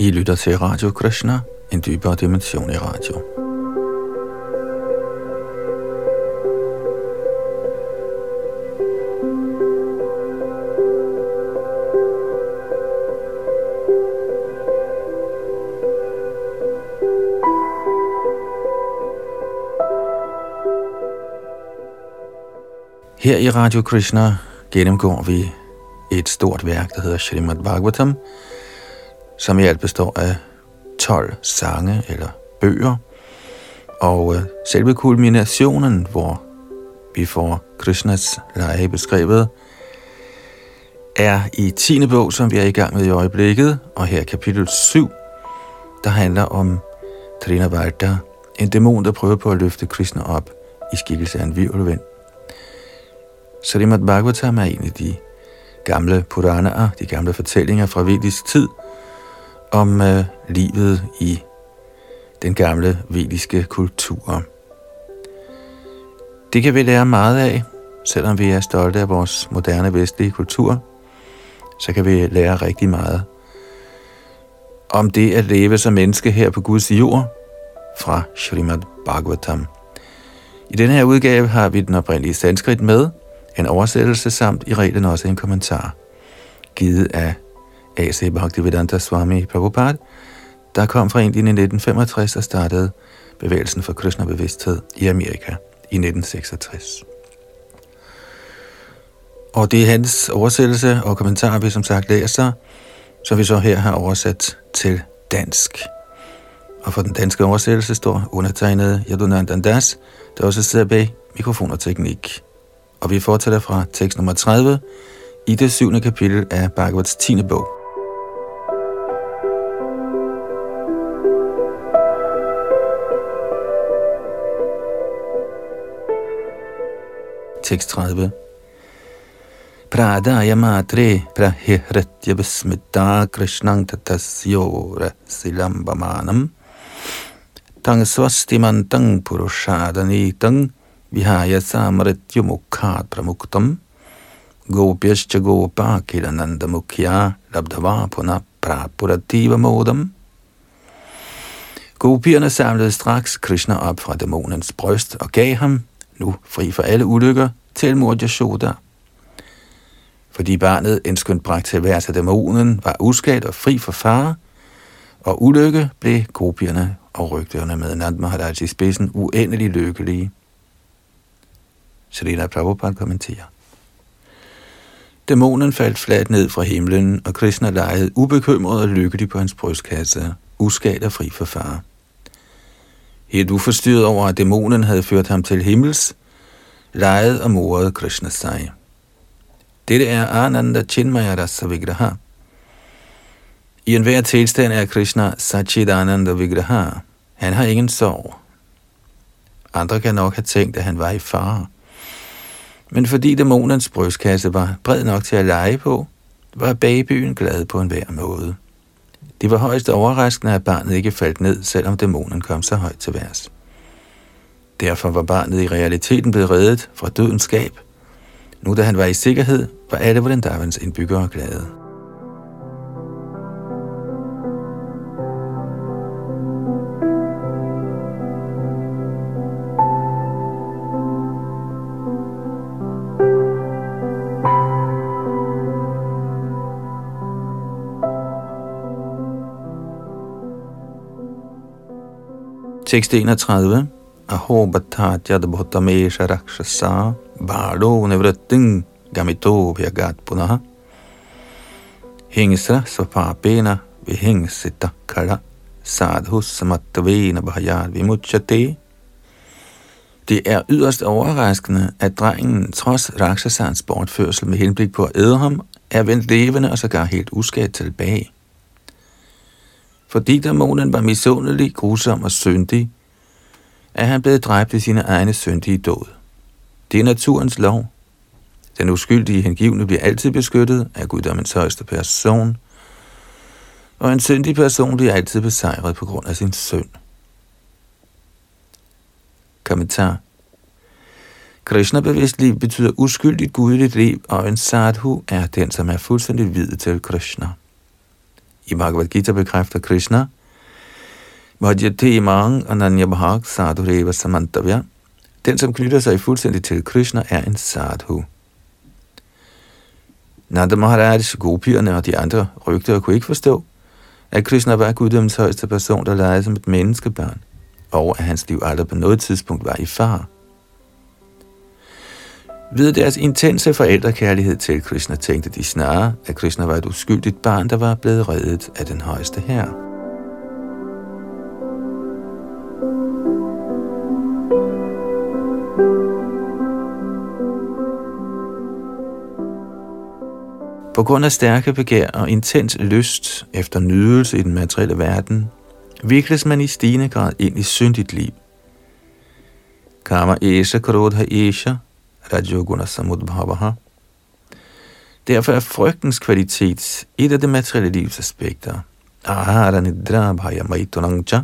I lytter til Radio Krishna, en dybere dimension i radio. Her i Radio Krishna gennemgår vi et stort værk, der hedder Srimad Bhagavatam, som i alt består af 12 sange eller bøger. Og øh, selve kulminationen, hvor vi får Krishnas lege beskrevet, er i 10. bog, som vi er i gang med i øjeblikket, og her kapitel 7, der handler om Trinavarta, en dæmon, der prøver på at løfte Krishna op i skikkelse af en virvelvind. Srimad Bhagavatam er en af de gamle Puranaer, de gamle fortællinger fra vedisk tid, om øh, livet i den gamle vediske kultur. Det kan vi lære meget af, selvom vi er stolte af vores moderne vestlige kultur, så kan vi lære rigtig meget om det at leve som menneske her på Guds jord fra Srimad Bhagavatam. I denne her udgave har vi den oprindelige sanskrit med, en oversættelse samt i reglen også en kommentar, givet af A.C. Bhaktivedanta Swami Prabhupada, der kom fra Indien i 1965 og startede bevægelsen for Krishna-bevidsthed i Amerika i 1966. Og det er hans oversættelse og kommentar, vi som sagt læser, som vi så her har oversat til dansk. Og for den danske oversættelse står undertegnet Yadunandan Das, der også sidder bag mikrofon og teknik. Og vi fortsætter fra tekst nummer 30 i det syvende kapitel af Bhagavats 10. bog. Tekst 30. Pradaya matre prahihratya besmitta krishnang tatasyora silambamanam tang swastimantang purushadanitam vihaya samrityu pramuktam gopyascha gopa kirananda mukhya labdhava puna prapurativa modam. Gopierne samlede straks Krishna op fra dæmonens bryst og gav ham, nu fri for alle ulykker, til mor Yashoda. Fordi barnet endskønt bragt til værs af dæmonen, var uskadt og fri for fare, og ulykke blev gopierne og rygterne med Nand Maharaj i spidsen uendelig lykkelige. Srila Prabhupada kommenterer. Dæmonen faldt fladt ned fra himlen, og Krishna legede ubekymret og lykkelig på hans brystkasse, uskadt og fri for fare. Helt uforstyrret over, at dæmonen havde ført ham til himmels, lejet og morede Krishna sig. Dette er Ananda Chinmaya Rasa Vigraha. I enhver tilstand er Krishna Sachidananda Vigraha. Han har ingen sorg. Andre kan nok have tænkt, at han var i fare. Men fordi dæmonens brystkasse var bred nok til at lege på, var babyen glad på enhver måde. Det var højst overraskende, at barnet ikke faldt ned, selvom dæmonen kom så højt til værs. Derfor var barnet i realiteten blevet reddet fra dødens skab. Nu da han var i sikkerhed, var alle Vrindavans indbyggere glade. Tekst 31. Aho bhattatya bhutamesha rakshasa balo nivritting gamito bhyagat punaha hingsra svapapena vihingsita kara sadhu samattavena bhayad vimuchate det er yderst overraskende, at drengen, trods Raksasans bortførsel med henblik på at æde ham, er vendt levende og sågar helt uskadt tilbage. Fordi dæmonen var misundelig, grusom og syndig, er han blevet dræbt i sine egne syndige død. Det er naturens lov. Den uskyldige hengivne bliver altid beskyttet af guddommens højeste person, og en syndig person bliver altid besejret på grund af sin synd. Kommentar Krishna-bevidstliv betyder uskyldigt gudeligt liv, og en sadhu er den, som er fuldstændig hvid til Krishna. I Bhagavad Gita bekræfter Krishna, Bhajyate imang ananya bhag sadhureva samantavya. Den, som knytter sig fuldstændig til Krishna, er en sadhu. Nanda Maharaj, gopierne og de andre rygter kunne ikke forstå, at Krishna var guddommens højeste person, der legede som et menneskebarn, og at hans liv aldrig på noget tidspunkt var i far. Ved deres intense forældrekærlighed til Krishna tænkte de snarere, at Krishna var et uskyldigt barn, der var blevet reddet af den højeste herre. På grund af stærke begær og intens lyst efter nydelse i den materielle verden, vikles man i stigende grad ind i syndigt liv. Karma Esha Krodha Esha Rajoguna Samudbhavaha. Derfor er frygtens kvalitet et af det materielle livs aspekter. Ahara Nidra Bhaya Maitunangcha.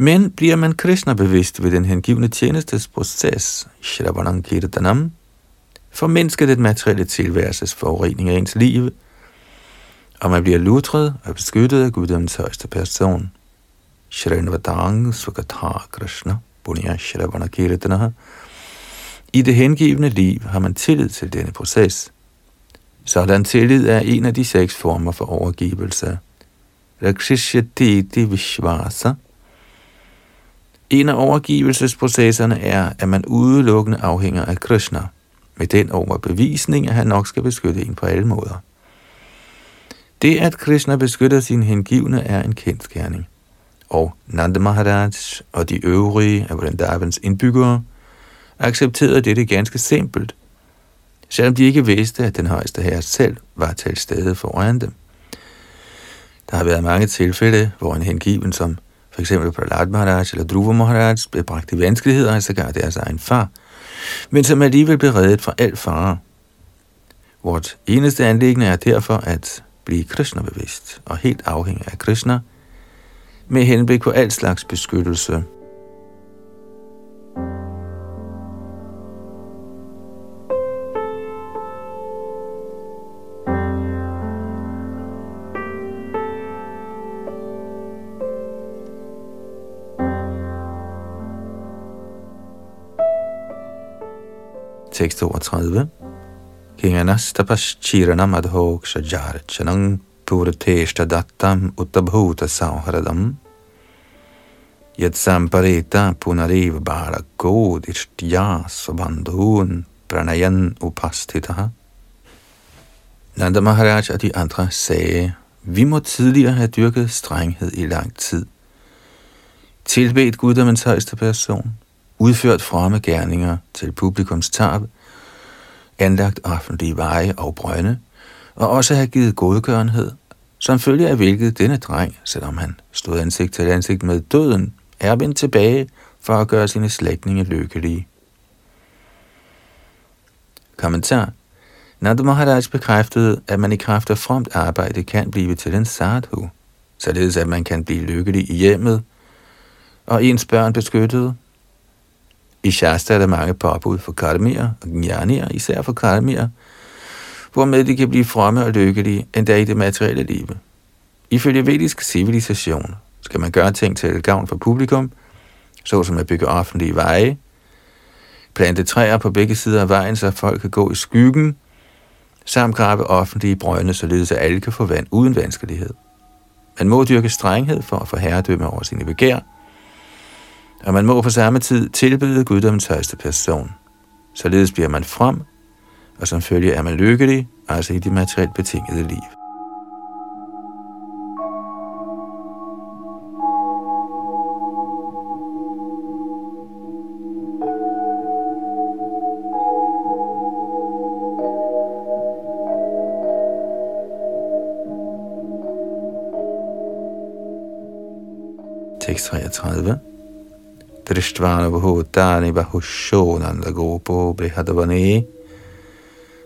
Men bliver man Krishna bevidst ved den hengivne tjenestes proces, Shravanam Kirtanam, formindsker det materielle tilværelses forurening af ens liv, og man bliver lutret og beskyttet af Guddoms højeste person. Shrinvadang Sukata Krishna Punya Shravana Kirtana. I det hengivne liv har man tillid til denne proces. Sådan tillid er en af de seks former for overgivelse. Rakshishyatiti Vishvasa. En af overgivelsesprocesserne er, at man udelukkende afhænger af Krishna – med den overbevisning, at han nok skal beskytte en på alle måder. Det, at Krishna beskytter sin hengivne, er en kendskærning. Og Nanda Maharaj og de øvrige af Vrindavans indbyggere accepterede dette ganske simpelt, selvom de ikke vidste, at den højeste herre selv var til stede foran dem. Der har været mange tilfælde, hvor en hengiven som for eksempel Prahlad Maharaj eller Dhruva Maharaj blev bragt i vanskeligheder af sågar deres altså egen far – men som alligevel blev reddet fra al fare. Vort eneste anlæggende er derfor at blive Krishna-bevidst og helt afhængig af Krishna, med henblik på al slags beskyttelse – Tekst 32. Kinganastapaschiranam adhokshajarchanang purateshta dattam utabhuta sauharadam yat samparita punariv balako dishtya svabandhun pranayan upastitaha. Nanda Maharaj og de andre sagde, vi må tidligere have dyrket strenghed i lang tid. Tilbedt guddommens højeste person, udført fromme gerninger til publikums tab, anlagt offentlige veje og brønde, og også have givet godgørenhed, som følge af hvilket denne dreng, selvom han stod ansigt til ansigt med døden, er vendt tilbage for at gøre sine slægtninge lykkelige. Kommentar Nanda Maharaj bekræftede, at man i kraft af fromt arbejde kan blive til en sadhu, således at man kan blive lykkelig i hjemmet, og ens børn beskyttet, i Shasta er der mange påbud for karmier og gnjanier, især for karmier, hvormed de kan blive fromme og lykkelige endda i det materielle liv. Ifølge vedisk civilisation skal man gøre ting til gavn for publikum, såsom at bygge offentlige veje, plante træer på begge sider af vejen, så folk kan gå i skyggen, samt grave offentlige brønde, således at alle kan få vand uden vanskelighed. Man må dyrke strenghed for at få herredømme over sine begær, og man må på samme tid tilbede guddommens højeste person. Således bliver man frem, og som følge er man lykkelig, altså i det materielt betingede liv. Tekst 33 दृष्ट्वानुभूतानि बहुशो नन्दगोपो बृहद्वने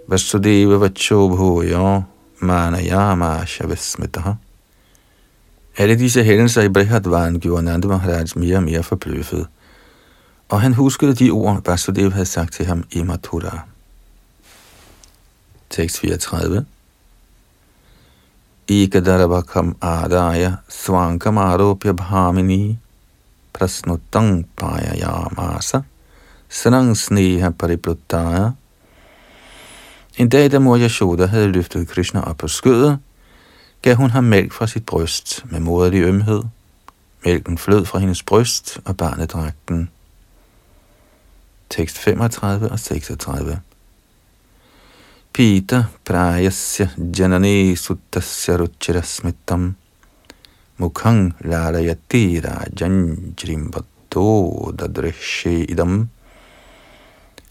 Vasudeva vacho bhuyo manayamasha vismitaha. Alle disse hændelser i Brihadvan gjorde Nanda Maharaj mere og mere forbløffet, og han huskede de ord, Vasudeva havde sagt til ham i Mathura. Tekst 34 Ikadarabakam adaya swankam aropya bhamini prasnutang payayamasa sanang sneha paripluttaya. En dag, da mor Yashoda havde løftet Krishna op på skødet, gav hun ham mælk fra sit bryst med moderlig ømhed. Mælken flød fra hendes bryst, og barnet drak den. Tekst 35 og 36 Pita prayasya janani suttasya ruchirasmitam mukhang lalayati rajan jrimbato dadrishe idam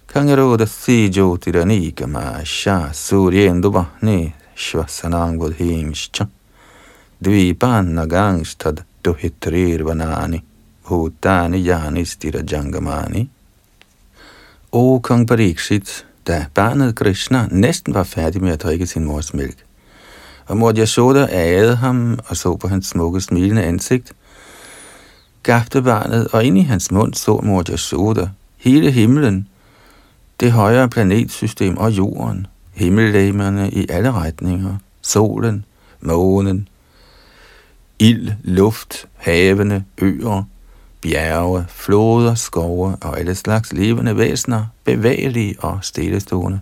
kangarodasi jyotiranikamā sha suryendu vahne shvasanang budhimshcha dvipan nagangstad duhitrirvanani bhutani yani stirajangamani O kong Pariksit, da barnet Krishna næsten var færdig med at drikke sin mors mælk, og mor Yashoda ærede ham og så på hans smukke, smilende ansigt, gabte barnet, og ind i hans mund så mor Yashoda hele himlen, det højere planetsystem og jorden, himmellægmerne i alle retninger, solen, månen, ild, luft, havene, øer, bjerge, floder, skove og alle slags levende væsener, bevægelige og stillestående.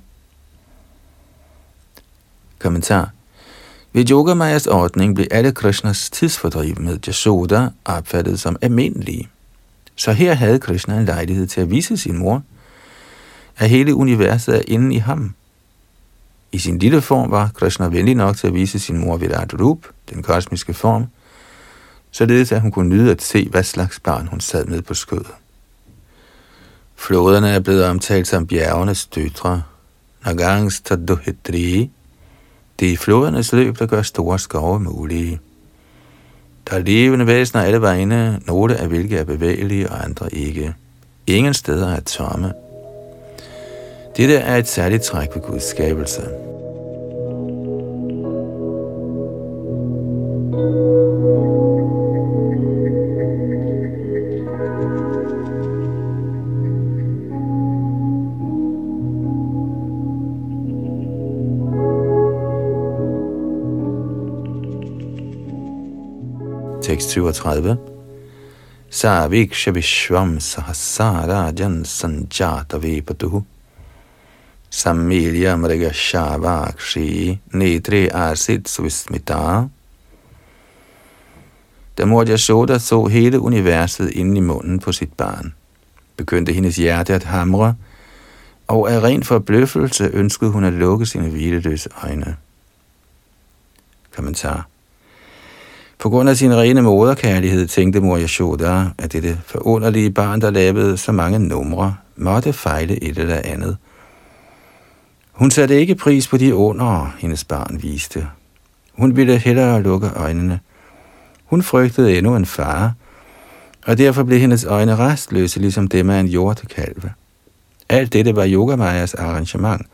Kommentar ved Yogamayas ordning blev alle Krishnas tidsfordriv med Jasoda opfattet som almindelige. Så her havde Krishna en lejlighed til at vise sin mor, at hele universet er inde i ham. I sin lille form var Krishna venlig nok til at vise sin mor Virat Rup, den kosmiske form, således at hun kunne nyde at se, hvad slags barn hun sad med på skødet. Floderne er blevet omtalt som bjergenes døtre, Nagangs Taduhedri. Det er flodernes løb, der gør store skove mulige. Der er levende væsener alle vegne, nogle af hvilke er bevægelige og andre ikke. Ingen steder er tomme. Dette er et særligt træk ved Guds skabelse. Tekst 37 Saviksha Vishwam Sahasarajan Sanjata Vipatuhu. Samilya Mriga Shavakshi Nitri Arsit Svismita. Da mor Yashoda så hele universet inde i munden på sit barn, begyndte hendes hjerte at hamre, og af ren forbløffelse ønskede hun at lukke sine hvileløse øjne. Kommentar på grund af sin rene moderkærlighed tænkte mor Yashoda, at dette forunderlige barn, der lavede så mange numre, måtte fejle et eller andet. Hun satte ikke pris på de under, hendes barn viste. Hun ville hellere lukke øjnene. Hun frygtede endnu en far, og derfor blev hendes øjne restløse, ligesom dem af en jordekalve. Alt dette var Yogamajas arrangement.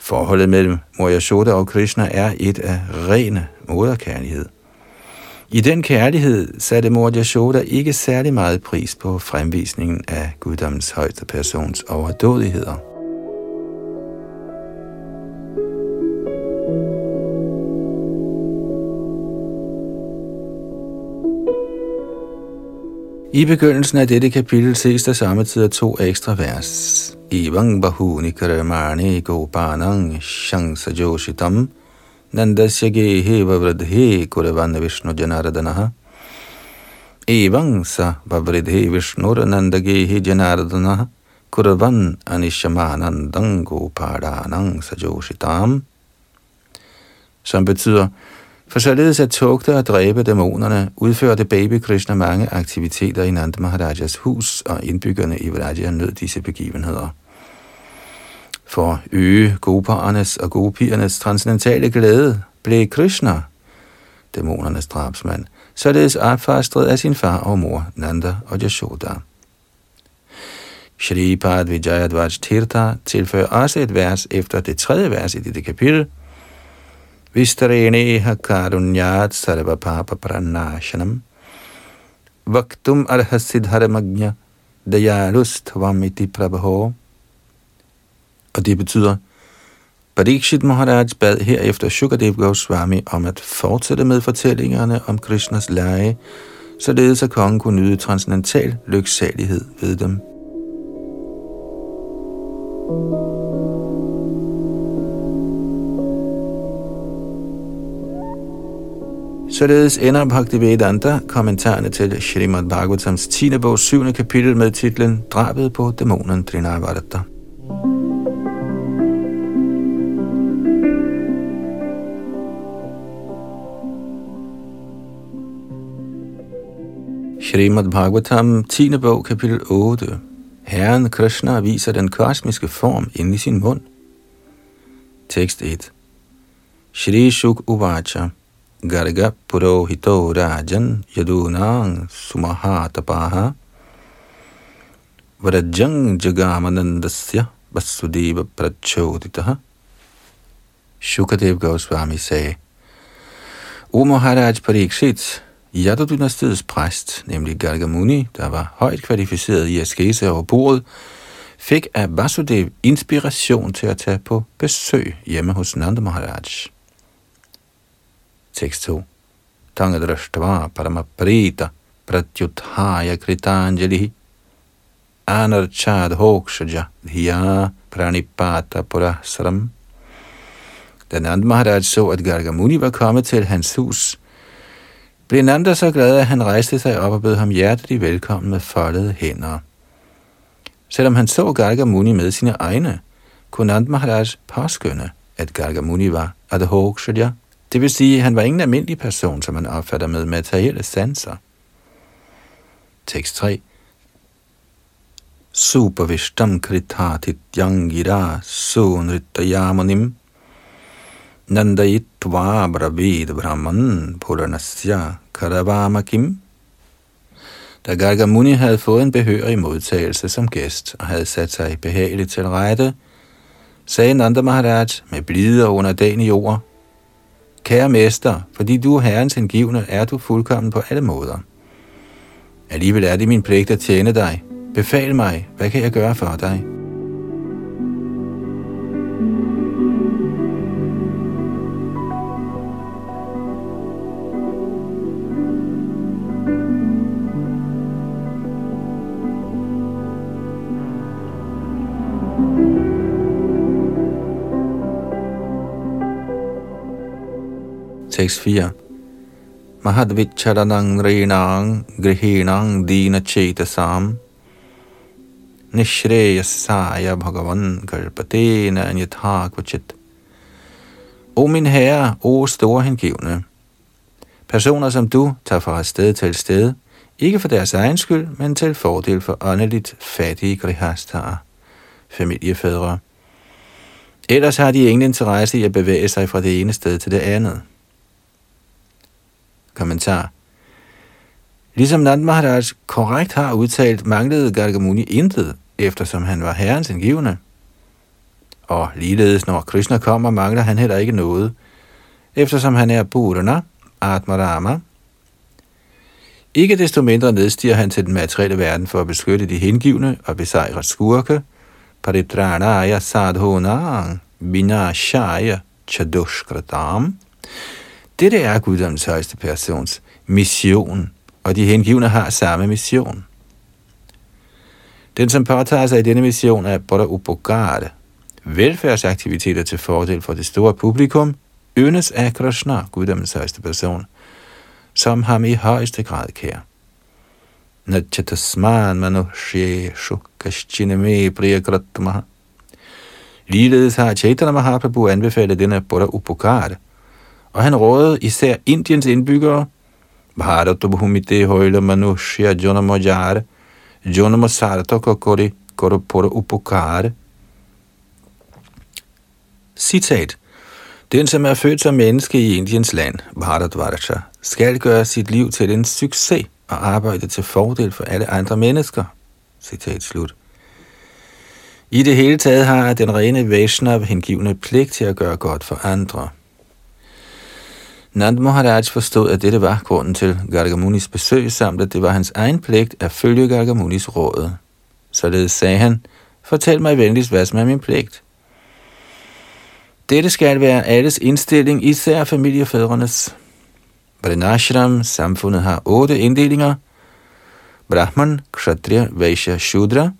Forholdet mellem Moriashoda og Krishna er et af rene moderkærlighed. I den kærlighed satte mor Yashoda ikke særlig meget pris på fremvisningen af guddommens højste persons overdådigheder. I begyndelsen af dette kapitel ses der samtidig to ekstra vers. Ivang bahuni karamani gopanang shangsa joshitam – नन्दस्य गेहे ववृद्धे कुरवन् विष्णुजनार्दनः एवं स ववृधे विष्णुर्नन्दगेहि जनार्दनः kurvan anishamanandang gopadanang sajoshitam, som betyder, for således at tugte og dræbe dæmonerne, udførte baby Krishna mange aktiviteter i Nanda Maharajas hus, og indbyggerne i Vraja nød disse begivenheder. For at øge goparernes og gopiernes transcendentale glæde blev Krishna, dæmonernes drabsmand, således opfastret af sin far og mor, Nanda og Yashoda. Shripad Vijayadvaj Tirtha tilføjer også et vers efter det tredje vers i dette kapitel. Vistareneha karunyat sarva papa pranashanam Vaktum arhasidharamagnya dayalust vamiti prabho og det betyder, Parikshit Maharaj bad herefter Shukadev Goswami om at fortsætte med fortællingerne om Krishnas lege, således at kongen kunne nyde transcendental lyksalighed ved dem. Således ender Bhaktivedanta kommentarerne til Srimad Bhagavatams 10. bog 7. kapitel med titlen Drabet på dæmonen Trinavadatta. Srimad Bhagavatam, 10. bog, kapitel 8. Herren Krishna viser den kosmiske form inde i sin mund. Tekst 1. Shri Shuk Uvacha Garga Purohito Rajan Yadunang Sumahatapaha Vrajang Jagamanandasya Vasudeva Prachoditaha Shukadev Goswami sagde, O Maharaj Parikshit, Yadu-dynastiets præst, nemlig Gargamuni, der var højt kvalificeret i askese over bordet, fik af Vasudev inspiration til at tage på besøg hjemme hos Nanda Maharaj. Tekst 2. Tangadrashtva paramaprita pratyuthaya kritanjali anarchad hokshaja dhya pranipata purasram. Da Nanda Maharaj så, at Gargamuni var kommet til hans hus, blev Nanda så glad, at han rejste sig op og bød ham hjerteligt velkommen med foldede hænder. Selvom han så Gargamuni med sine egne, kunne Nand Maharaj påskynde, at Gargamuni var Adhokshadya, det vil sige, at han var ingen almindelig person, som man opfatter med materielle sanser. Tekst 3 Supervishtam kritatit yangira sunritayamunim Nandayitva bravid brahman puranasya karavamakim. Da Gargamuni havde fået en behørig modtagelse som gæst og havde sat sig behageligt til rette, sagde Nanda Maharaj med blide og underdanige ord, Kære mester, fordi du er herrens hengivne, er du fuldkommen på alle måder. Alligevel er det min pligt at tjene dig. Befal mig, hvad kan jeg gøre for dig? Tekst 4. Mahadvicharanang rinang grihinang dina chetasam nishreyasaya bhagavan kalpatena anyatha kvachit. O min herre, o store hengivne, personer som du tager fra sted til sted, ikke for deres egen skyld, men til fordel for åndeligt fattige grihastar, familiefædre. Ellers har de ingen interesse i at bevæge sig fra det ene sted til det andet. Kommentar. Ligesom Nand Maharaj korrekt har udtalt, manglede Gargamuni intet, eftersom han var herrens indgivende. Og ligeledes, når Krishna kommer, mangler han heller ikke noget, eftersom han er Purana, Atmarama. Ikke desto mindre nedstiger han til den materielle verden for at beskytte de hengivne og besejre skurke, Paritranaya sadhunang vinashaya chadushkratam, dette er guddommens højeste persons mission, og de hengivne har samme mission. Den, som påtager sig i denne mission, er både Upogade. Velfærdsaktiviteter til fordel for det store publikum yndes af Krishna, guddommens højeste person, som ham i højeste grad kær. Nachatasman manusheshu kashchiname priyakratmaha. Ligeledes har Chaitanya Mahaprabhu anbefalet denne Buddha Upogade og han rådede især Indiens indbyggere, Bharata Bhumite Manushya Manushya Jonamajare, Jonamasarta Kokori Korupura Upokare. Citat. Den, som er født som menneske i Indiens land, Bharatvarsha, skal gøre sit liv til en succes og arbejde til fordel for alle andre mennesker. Citat slut. I det hele taget har den rene Vaishnav hengivende pligt til at gøre godt for andre. Nand Maharaj forstod, at dette var grunden til Gargamunis besøg, samt at det var hans egen pligt at følge Gargamunis råd. Således sagde han, fortæl mig venligst, hvad som er min pligt. Dette skal være alles indstilling, især familiefædrenes. Varnashram samfundet har otte inddelinger. Brahman, Kshatriya, Vaishya, Shudra,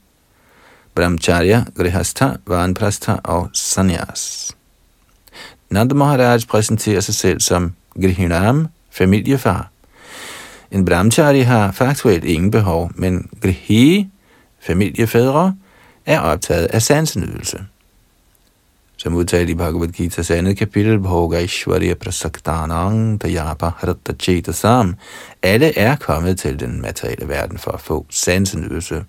Brahmacharya, Grihastha, Vanprastha og Sanyas. Nanda Maharaj præsenterer sig selv som Grihinam, familiefar. En brahmachari har faktuelt ingen behov, men Grihi, familiefædre, er optaget af sansenydelse. Som udtalt i Bhagavad Gita's andet kapitel, Bhogaishwarya Prasaktanang Dayapa Haratta Chetasam, alle er kommet til den materielle verden for at få sansenydelse.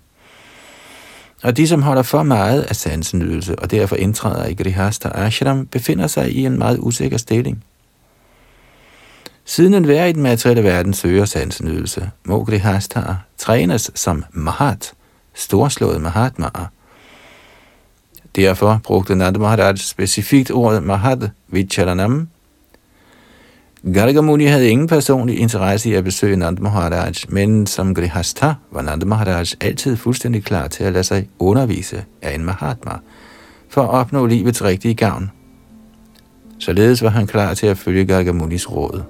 Og de, som holder for meget af sansenydelse og derfor indtræder i Grihastha Ashram, befinder sig i en meget usikker stilling. Siden enhver i den materielle verden søger sansenydelse, må Grihastha trænes som Mahat, storslået Mahatmaer. Derfor brugte Nanda Maharaj specifikt ordet Mahat Vicharanam. Gargamuni havde ingen personlig interesse i at besøge Nanda Maharaj, men som Grihastha var Nanda Maharaj altid fuldstændig klar til at lade sig undervise af en Mahatma for at opnå livets rigtige gavn. Således var han klar til at følge Gargamunis råd.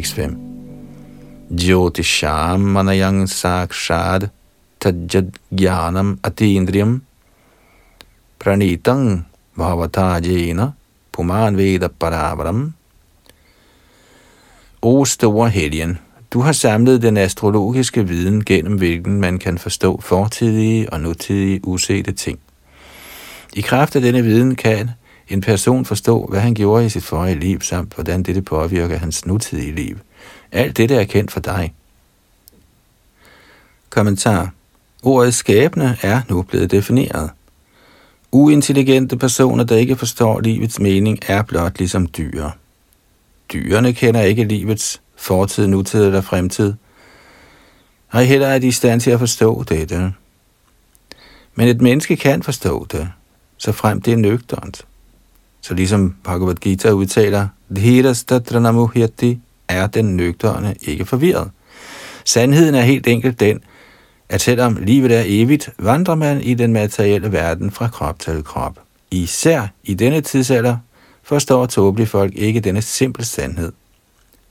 Tekst 5. Jyotisham manayang sakshad tajjad gyanam atindriyam pranitang bhavatajena puman veda paravaram. O store helgen, du har samlet den astrologiske viden, gennem hvilken man kan forstå fortidige og nutidige usete ting. I kraft af denne viden kan en person forstå, hvad han gjorde i sit forrige liv, samt hvordan dette påvirker hans nutidige liv. Alt dette er kendt for dig. Kommentar. Ordet skæbne er nu blevet defineret. Uintelligente personer, der ikke forstår livets mening, er blot ligesom dyr. Dyrene kender ikke livets fortid, nutid eller fremtid. Og heller er de i stand til at forstå dette. Men et menneske kan forstå det, så frem det er nøgternt. Så ligesom Bhagavad Gita udtaler, Dhiras tatranamuhyati er den nøgterne ikke forvirret. Sandheden er helt enkelt den, at selvom livet er evigt, vandrer man i den materielle verden fra krop til krop. Især i denne tidsalder forstår tåbelige folk ikke denne simple sandhed.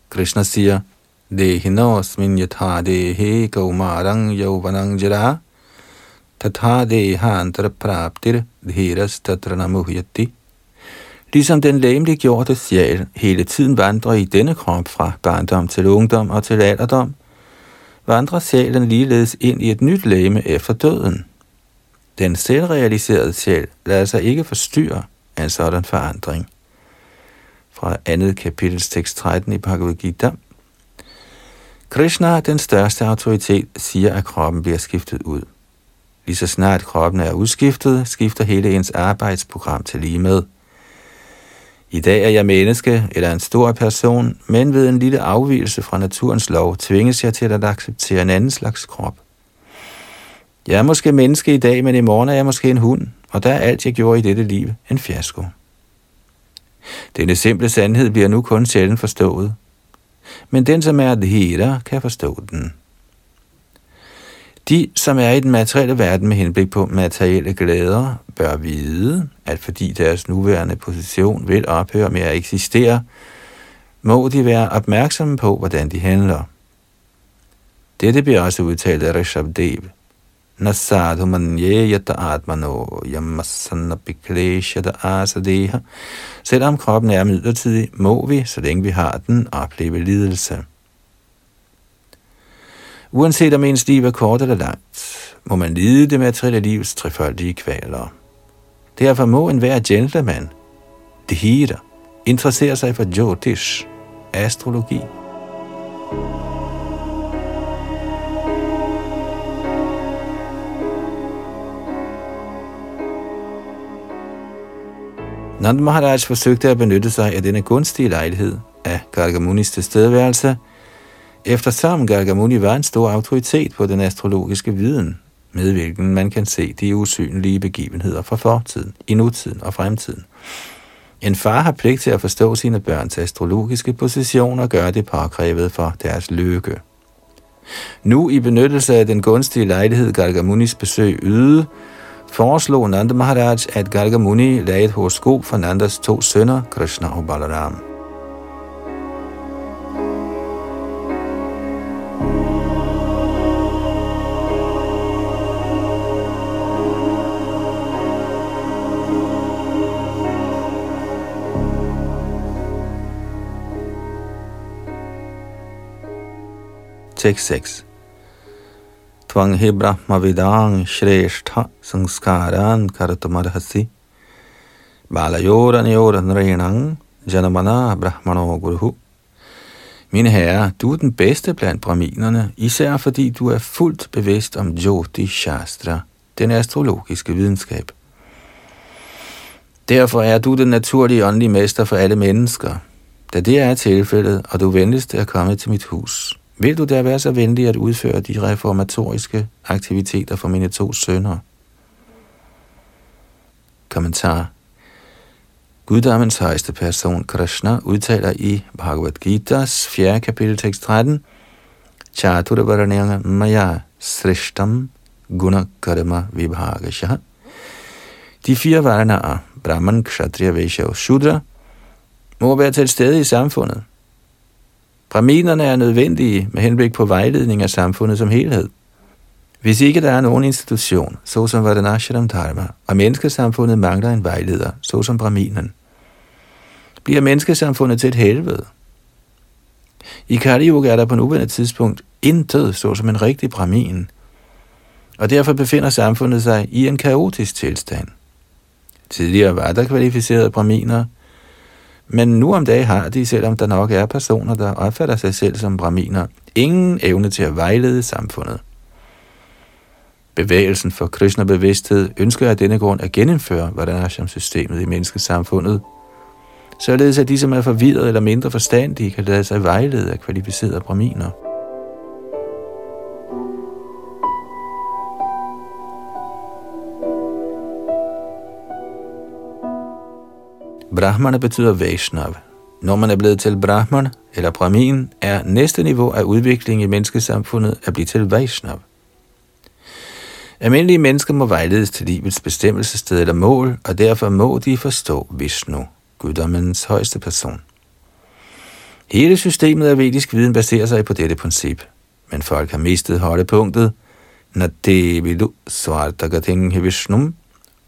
Krishna siger, Dehinos min yatha dehe gaumarang yauvanang jara tatha dehantra praptir dhiras tatranamuhyati Ligesom den læmeliggjorte sjæl hele tiden vandrer i denne krop fra barndom til ungdom og til alderdom, vandrer sjælen ligeledes ind i et nyt læme efter døden. Den selvrealiserede sjæl lader sig ikke forstyrre af en sådan forandring. Fra andet kapitel tekst 13 i Bhagavad Gita. Krishna, den største autoritet, siger, at kroppen bliver skiftet ud. Lige så snart kroppen er udskiftet, skifter hele ens arbejdsprogram til lige med – i dag er jeg menneske eller en stor person, men ved en lille afvielse fra naturens lov tvinges jeg til at acceptere en anden slags krop. Jeg er måske menneske i dag, men i morgen er jeg måske en hund, og der er alt, jeg gjorde i dette liv, en fiasko. Denne simple sandhed bliver nu kun sjældent forstået. Men den, som er det hele, kan forstå den. De, som er i den materielle verden med henblik på materielle glæder, bør vide, at fordi deres nuværende position vil ophøre med at eksistere, må de være opmærksomme på, hvordan de handler. Dette bliver også udtalt af Rishabdev. Nasadhu manye yata atmano yamasanna bikleshata asadeha. Selvom kroppen er midlertidig, må vi, så længe vi har den, opleve lidelse. Uanset om ens liv er kort eller langt, må man lide det materielle livs trefoldige kvaler. Derfor må enhver gentleman, Dhira, interessere sig for Jyotish, astrologi. Nand Maharaj forsøgte at benytte sig af denne gunstige lejlighed af Gargamunis tilstedeværelse – Eftersom Gargamuni var en stor autoritet på den astrologiske viden, med hvilken man kan se de usynlige begivenheder fra fortiden, i nutiden og fremtiden. En far har pligt til at forstå sine børns astrologiske position og gøre det påkrævet for deres lykke. Nu i benyttelse af den gunstige lejlighed Galgamunis besøg yde, foreslog Nanda Maharaj, at Galgamuni lagde et horoskop for Nandas to sønner, Krishna og Balaram. Tekst 6. Tvanghi brahma vidang shreshtha sanskaran kartumarhasi balayoran yoran renang janamana brahmano guru Min herre, du er den bedste blandt braminerne, især fordi du er fuldt bevidst om Jyoti Shastra, den astrologiske videnskab. Derfor er du den naturlige åndelige mester for alle mennesker. Da det er tilfældet, og du venligst er kommet til mit hus, vil du da være så venlig at udføre de reformatoriske aktiviteter for mine to sønner? Kommentar Guddommens højeste person, Krishna, udtaler i Bhagavad Gita's 4. kapitel tekst 13, Chaturvaranyanga maya srishtam guna karma vibhagasha. De fire varnaer, Brahman, Kshatriya, Vaishya og Shudra, må være til stede i samfundet. Brahminerne er nødvendige med henblik på vejledning af samfundet som helhed. Hvis ikke der er nogen institution, såsom Vadanashram Dharma, og menneskesamfundet mangler en vejleder, såsom Brahminen, bliver menneskesamfundet til et helvede. I Kali Yuga er der på nuværende tidspunkt intet såsom en rigtig Brahmin, og derfor befinder samfundet sig i en kaotisk tilstand. Tidligere var der kvalificerede Brahminer, men nu om dagen har de, selvom der nok er personer, der opfatter sig selv som braminer, ingen evne til at vejlede samfundet. Bevægelsen for Krishna-bevidsthed ønsker af denne grund at genindføre Vardanasham-systemet i menneskesamfundet, således at de, som er forvirret eller mindre forstandige, kan lade sig vejlede af kvalificerede braminer. Brahmana betyder Vaishnav. Når man er blevet til Brahman eller Brahmin, er næste niveau af udvikling i menneskesamfundet at blive til Vaishnav. Almindelige mennesker må vejledes til livets bestemmelsessted eller mål, og derfor må de forstå Vishnu, guddommens højeste person. Hele systemet af vedisk viden baserer sig på dette princip, men folk har mistet holdepunktet, Nadevidu Svartagating Vishnum,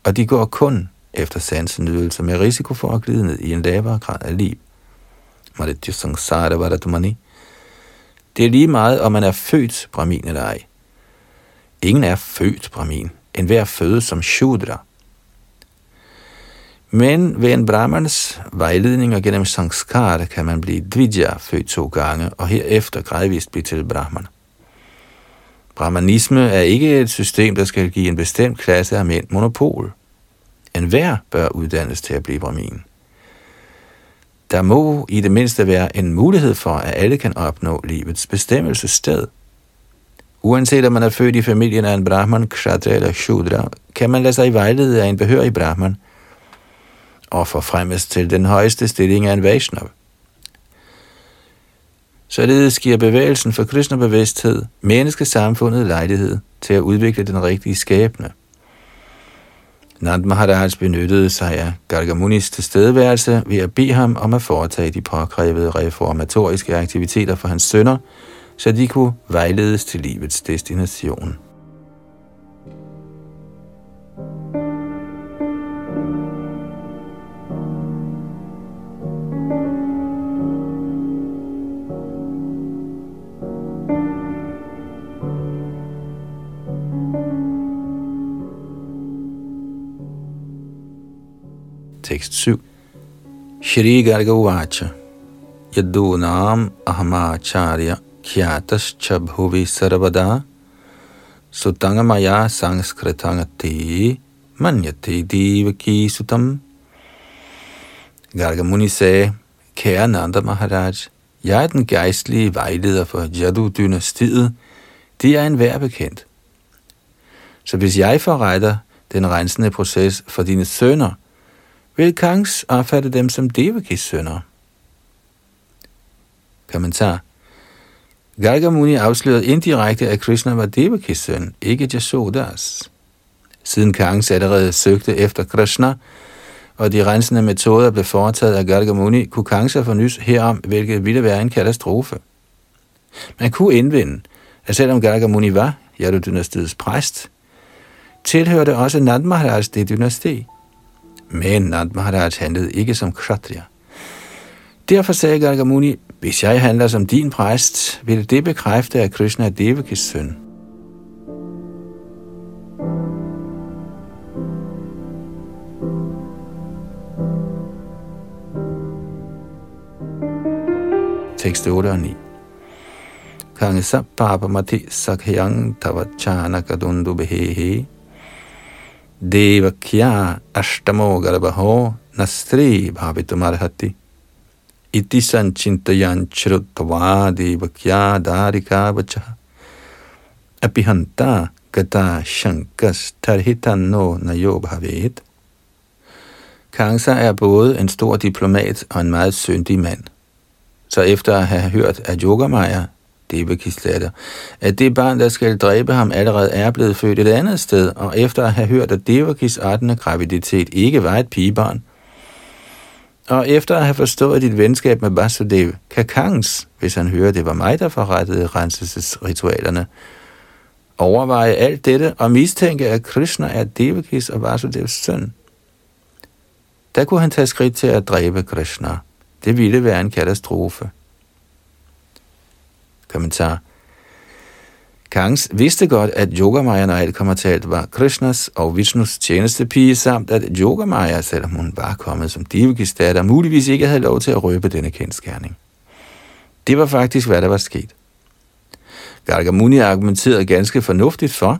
og de går kun efter sansenydelse med risiko for at glide ned i en lavere grad af liv. Det er lige meget, om man er født brahmin eller ej. Ingen er født brahmin. En hver fødes som shudra. Men ved en brahmans vejledning og gennem sanskar kan man blive dvijja født to gange, og herefter gradvist blive til brahman. Brahmanisme er ikke et system, der skal give en bestemt klasse af mænd monopol. Enhver bør uddannes til at blive brahmin. Der må i det mindste være en mulighed for, at alle kan opnå livets bestemmelsessted. Uanset om man er født i familien af en brahman, kshatriya eller shudra, kan man lade sig vejlede af en behørig brahman og forfremmes til den højeste stilling af en Vaishnav. Således giver bevægelsen for kristne bevidsthed menneskesamfundet lejlighed til at udvikle den rigtige skæbne. Nand Maharaj altså benyttede sig af Gargamunis tilstedeværelse ved at bede ham om at foretage de påkrævede reformatoriske aktiviteter for hans sønner, så de kunne vejledes til livets destination. Tekst 7. Shri Garga Uvacha Yadunam Ahamacharya Kyatascha Bhuvi Sarvada Sutangamaya Sanskritangati Manyati Divaki Sutam Garga Muni sagde, Kære Nanda Maharaj, jeg er den gejstlige vejleder for Jadu-dynastiet. Det er en værd bekendt. Så hvis jeg forretter den rensende proces for dine sønner, vil Kangs opfatte dem som Devakis sønner. Kommentar. Gargamuni afslørede indirekte, at Krishna var Devakis søn, ikke Jasodas. Siden Kangs allerede søgte efter Krishna, og de rensende metoder blev foretaget af Gargamuni, kunne Kangs have nys herom, hvilket ville være en katastrofe. Man kunne indvende, at selvom Gargamuni var Yadu-dynastiets præst, tilhørte også Nand Maharaj det dynasti. Men Nand Maharaj handlede ikke som kshatriya. Derfor sagde Gargamuni, hvis jeg handler som din præst, vil det bekræfte, at Krishna er Devakis søn. Tekst 8 og 9. Kangsa mati sakhyang tavachana kadundu behehe devakya ashtamo garbaho nastri bhavitumarhati. iti sanchintayan chirutva devakya darika vacha apihanta gata shankas tarhitanno nayo bhavet. Kansa er både en stor diplomat og en meget syndig mand. Så efter at have hørt at Yogamaya, Devakis at det barn, der skal dræbe ham, allerede er blevet født et andet sted, og efter at have hørt, at Devakis 18. graviditet ikke var et pigebarn, og efter at have forstået dit venskab med Vasudev, kan Kangs, hvis han hører, det var mig, der forrettede renselsesritualerne, overveje alt dette og mistænke, at Krishna er Devakis og Vasudevs søn. Der kunne han tage skridt til at dræbe Krishna. Det ville være en katastrofe. Kommentar. Kangs vidste godt, at Yogamaya, når alt kommer til alt, var Krishnas og Vishnus tjenestepige, samt at Yogamaya, selvom hun var kommet som divgistatter, muligvis ikke havde lov til at røbe denne kendskærning. Det var faktisk, hvad der var sket. Gargamuni argumenterede ganske fornuftigt for,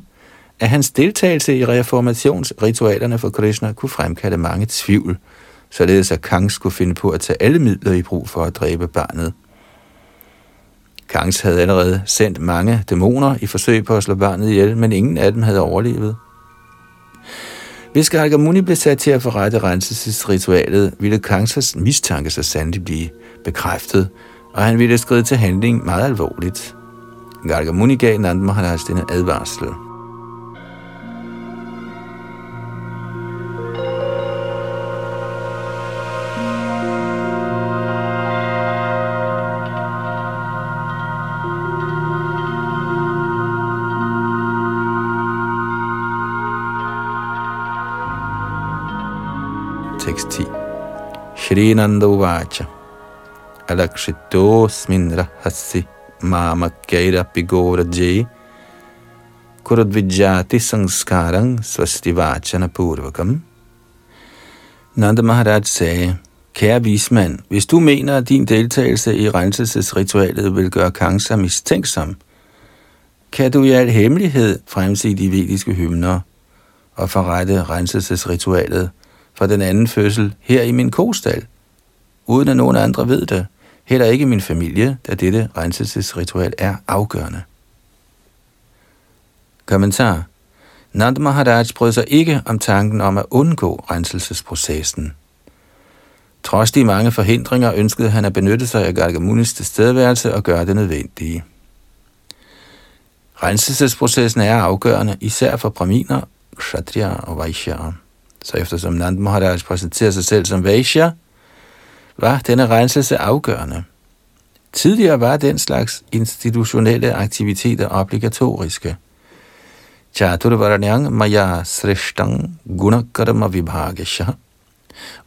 at hans deltagelse i reformationsritualerne for Krishna kunne fremkalde mange tvivl, således at Kang skulle finde på at tage alle midler i brug for at dræbe barnet. Kangs havde allerede sendt mange dæmoner i forsøg på at slå barnet ihjel, men ingen af dem havde overlevet. Hvis Gargamuni blev sat til at forrette renselsesritualet, ville Kangsas mistanke så sandelig blive bekræftet, og han ville skride til handling meget alvorligt. Gargamuni gav Nand Maharaj denne advarsel. Shri Nanda Uvacha Alakshitosmin rahasi Mamakyaira Pigora Jai Kurudvijati Sangskarang Svastivachana Purvakam Nanda Maharaj sagde, Kære vismand, hvis du mener, at din deltagelse i renselsesritualet vil gøre Kangsa mistænksom, kan du i al hemmelighed fremsige de vediske hymner og forrette renselsesritualet fra den anden fødsel her i min kostal, uden at nogen andre ved det, heller ikke min familie, da dette renselsesritual er afgørende. Kommentar. Nand Maharaj brød sig ikke om tanken om at undgå renselsesprocessen. Trods de mange forhindringer ønskede han at benytte sig af Gargamunis tilstedeværelse og gøre det nødvendige. Renselsesprocessen er afgørende, især for braminer, kshatriya og vaishyaer. Så eftersom Nand Maharaj præsenterer sig selv som Vaishya, var denne renselse afgørende. Tidligere var den slags institutionelle aktiviteter obligatoriske. Chaturvaranyang maya srishtang gunakarma vibhagesha.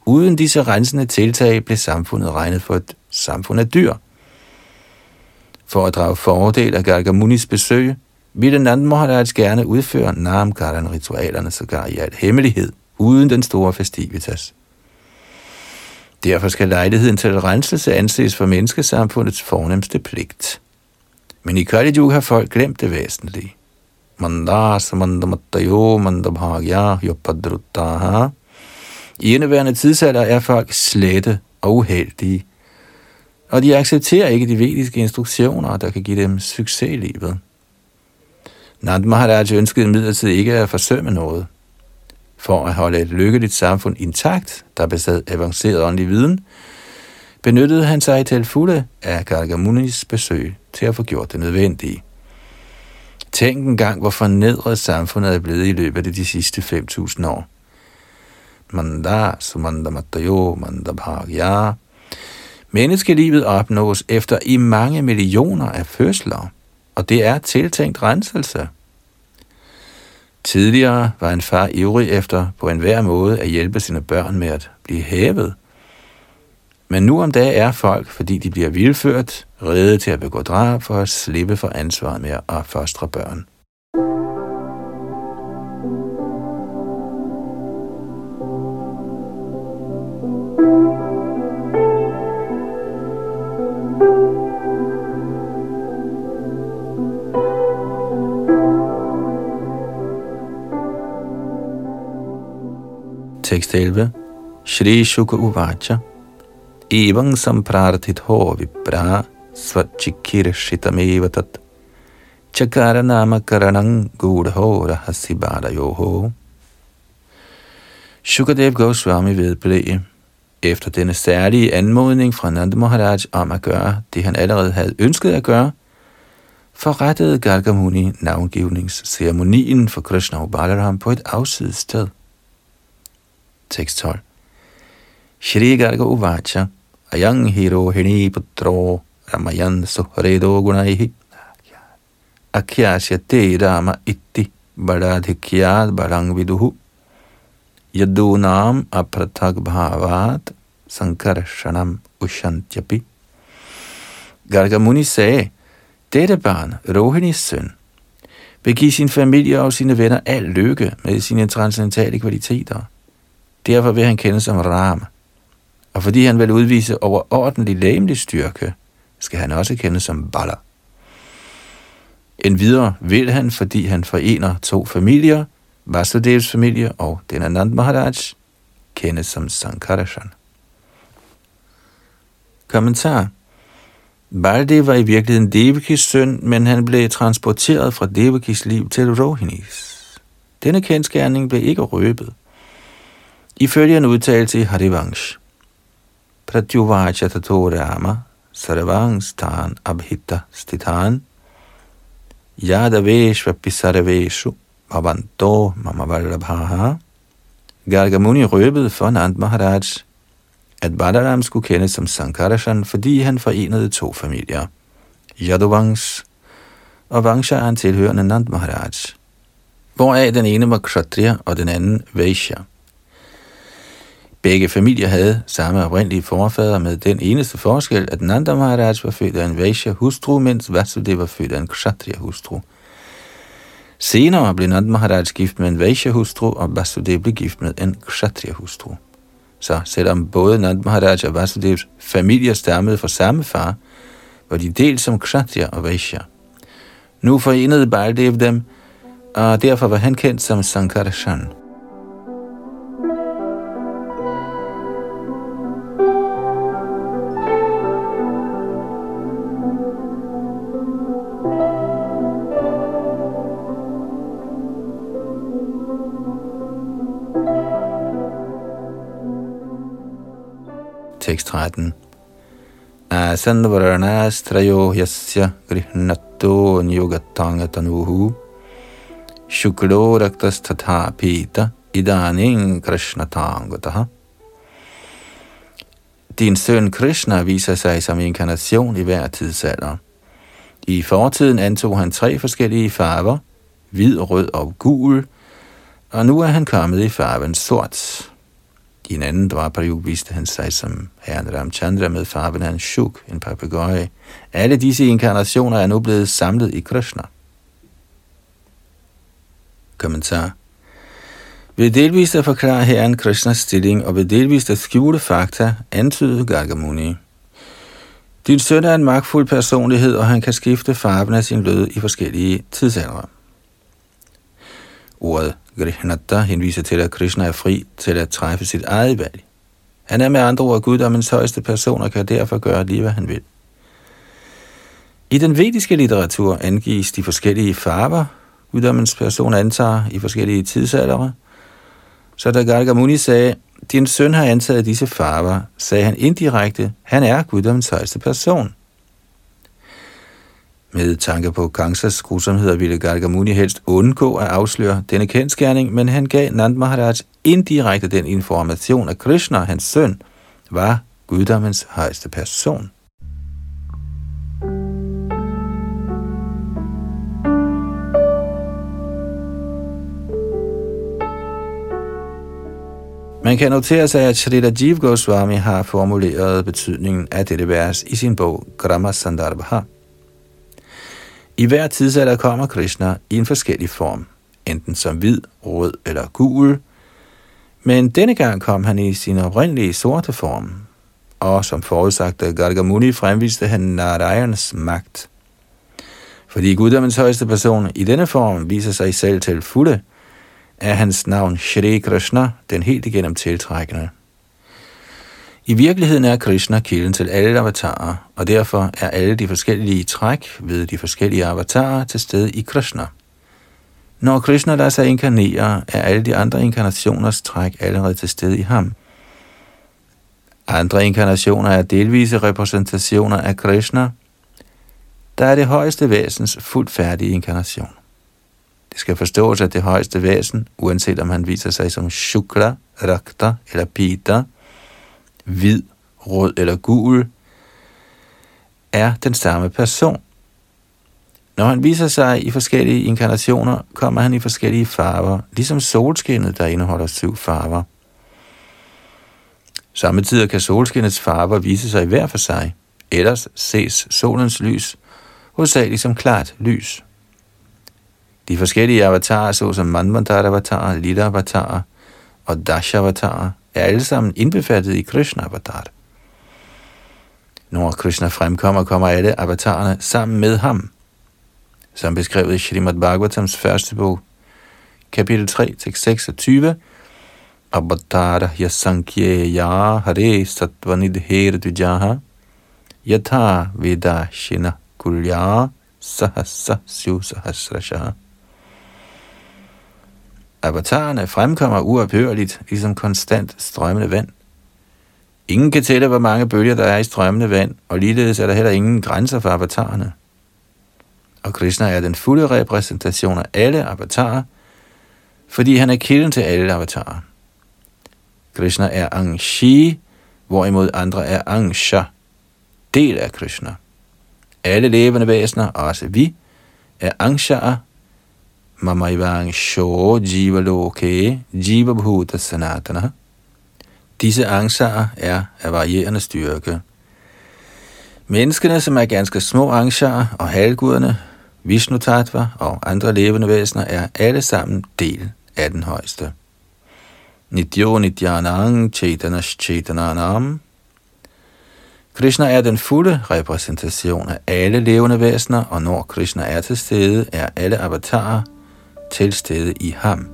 Uden disse rensende tiltag blev samfundet regnet for et samfund af dyr. For at drage fordel af Gargamunis besøg, ville Nand Maharaj gerne udføre Namkaran-ritualerne sågar i al hemmelighed – uden den store festivitas. Derfor skal lejligheden til renselse anses for menneskesamfundets fornemmeste pligt. Men i Kali har folk glemt det væsentlige. Mandas mandamattayo mandabhagya yopadruttaha. I indeværende tidsalder er folk slette og uheldige, og de accepterer ikke de vediske instruktioner, der kan give dem succes i livet. Nand Maharaj ønskede imidlertid ikke at forsømme noget. For at holde et lykkeligt samfund intakt, der besad avanceret åndelig viden, benyttede han sig til fulde af Gargamunis besøg til at få gjort det nødvendige. Tænk engang, hvor fornedret samfundet er blevet i løbet af de sidste 5.000 år. Manda sumanda matayo manda bhagya. Menneskelivet opnås efter i mange millioner af fødsler, og det er tiltænkt renselse. Tidligere var en far ivrig efter på enhver måde at hjælpe sine børn med at blive hævet. Men nu om dagen er folk, fordi de bliver vildført, redde til at begå drab for at slippe for ansvaret med at opfostre børn. Tekst 11. Shri Shuka Uvacha Evang samprarthit ho vipra svachikirshitamev tat chakara nama karanang gudho rahasibadayoho. Shukadev Goswami vedblev efter denne særlige anmodning fra Nanda Maharaj om at gøre det, han allerede havde ønsket at gøre, forrettede Gargamuni navngivningsceremonien for Krishna og Balaram på et afsides sted. Tekst 12. Shri Garga Uvacha Ayang Hiro Hini Putro Ramayan Suhredo Gunaihi Akhyasya Rama Itti Badadhikyad Barang Viduhu Yadunam Apratag Bhavat Sankarshanam Ushantyapi Garga Muni sagde, dette barn, Rohinis søn, vil give sin familie og sine venner al lykke med sine transcendentale kvaliteter – Derfor vil han kendes som Ram. Og fordi han vil udvise overordentlig lægemlig styrke, skal han også kendes som Bala. En videre vil han, fordi han forener to familier, Vasudevs familie og Dinanand Maharaj, kendes som Sankarashan. Kommentar Baldev var i virkeligheden Devakis søn, men han blev transporteret fra Devakis liv til Rohinis. Denne kendskærning blev ikke røbet. Ifølge en udtalelse i Harivansh, Pratyuvacha tato rama sarvangstan abhita stitan yadaveshva pisarveshu bhavanto Mamavallabhaha Gargamuni røbede for Nand Maharaj, at Balaram skulle kendes som Sankarashan, fordi han forenede to familier, Yadavangs og Vangsha er en tilhørende Nand Maharaj, hvoraf den ene var Kshatriya og den anden Vaishya. Begge familier havde samme oprindelige forfader med den eneste forskel, at Nanda Maharaj var født af en Vaishya hustru, mens Vasudev var født af en Kshatriya hustru. Senere blev Nanda Maharaj gift med en Vaishya hustru, og Vasudev blev gift med en Kshatriya hustru. Så selvom både Nanda Maharaj og Vasudevs familier stammede fra samme far, var de delt som Kshatriya og Vaishya. Nu forenede Baldev dem, og derfor var han kendt som Sankarshan. Tekst 13. Asan varanastrayo yasya grihnato nyogatanga tanuhu shuklo raktas tatha pita idaning krishnatangataha. Din søn Krishna viser sig som inkarnation i hver tidsalder. I fortiden antog han tre forskellige farver, hvid, rød og gul, og nu er han kommet i farven sort. I en anden dvarperiode viste han sig som herren Ramchandra med farven af en shuk, en papegøje. Alle disse inkarnationer er nu blevet samlet i Krishna. Kommentar ved delvist at forklare herren Krishnas stilling og ved delvist at skjule fakta, antydede Gargamuni. Din søn er en magtfuld personlighed, og han kan skifte farven af sin lød i forskellige tidsaldre. Ordet Grihnata henviser til, at Krishna er fri til at træffe sit eget valg. Han er med andre ord guddommens højeste person og kan derfor gøre lige, hvad han vil. I den vediske litteratur angives de forskellige farver, guddommens person antager i forskellige tidsaldre. Så da Garga Muni sagde, din søn har antaget disse farver, sagde han indirekte, han er guddommens højeste person. Med tanke på Kangsas grusomheder ville Gargamuni helst undgå at afsløre denne kendskærning, men han gav Nand Maharaj indirekte den information, at Krishna, hans søn, var guddommens højeste person. Man kan notere sig, at Shrita Jiv Goswami har formuleret betydningen af dette vers i sin bog Grama Sandarbha. I hver tidsalder kommer Krishna i en forskellig form, enten som hvid, rød eller gul, men denne gang kom han i sin oprindelige sorte form, og som forudsagt af Gargamuni fremviste han Narayans magt. Fordi guddommens højeste person i denne form viser sig selv til fulde, er hans navn Shri Krishna den helt igennem tiltrækkende. I virkeligheden er Krishna kilden til alle avatarer, og derfor er alle de forskellige træk ved de forskellige avatarer til stede i Krishna. Når Krishna lader sig inkarnere, er alle de andre inkarnationers træk allerede til stede i ham. Andre inkarnationer er delvise repræsentationer af Krishna, der er det højeste væsens fuldt færdige inkarnation. Det skal forstås, at det højeste væsen, uanset om han viser sig som Shukla, Rakta eller Pita, hvid, rød eller gul, er den samme person. Når han viser sig i forskellige inkarnationer, kommer han i forskellige farver, ligesom solskinnet, der indeholder syv farver. Samtidig kan solskinnets farver vise sig hver for sig. Ellers ses solens lys hovedsageligt som klart lys. De forskellige avatarer, såsom Manvantara-avatarer, Lita-avatarer og Dasha-avatarer, er alle sammen indbefattet i Krishna-avatar. Når Krishna fremkommer, kommer alle avatarerne sammen med ham. Som beskrevet i Srimad Bhagavatams første bog, kapitel 3, tekst 26, Avatara yasankye ya hare satvanidher dvijaha yatha vedashina kulya sahasa sahasrasha. Avatarerne fremkommer uophørligt, ligesom konstant strømmende vand. Ingen kan tælle, hvor mange bølger der er i strømmende vand, og ligeledes er der heller ingen grænser for avatarerne. Og Krishna er den fulde repræsentation af alle avatarer, fordi han er kilden til alle avatarer. Krishna er Angshi, hvorimod andre er Angsha, del af Krishna. Alle levende væsener, også vi, er Angsha'er Mamaivang Jiva Loke Jiva Bhuta Sanatana. Disse angsarer er af varierende styrke. Menneskene, som er ganske små angsarer, og halvguderne, Vishnu Tattva og andre levende væsener, er alle sammen del af den højeste. Nityo Nityanang Chaitanas Chaitananam Krishna er den fulde repræsentation af alle levende væsener, og når Krishna er til stede, er alle avatarer til stede i ham.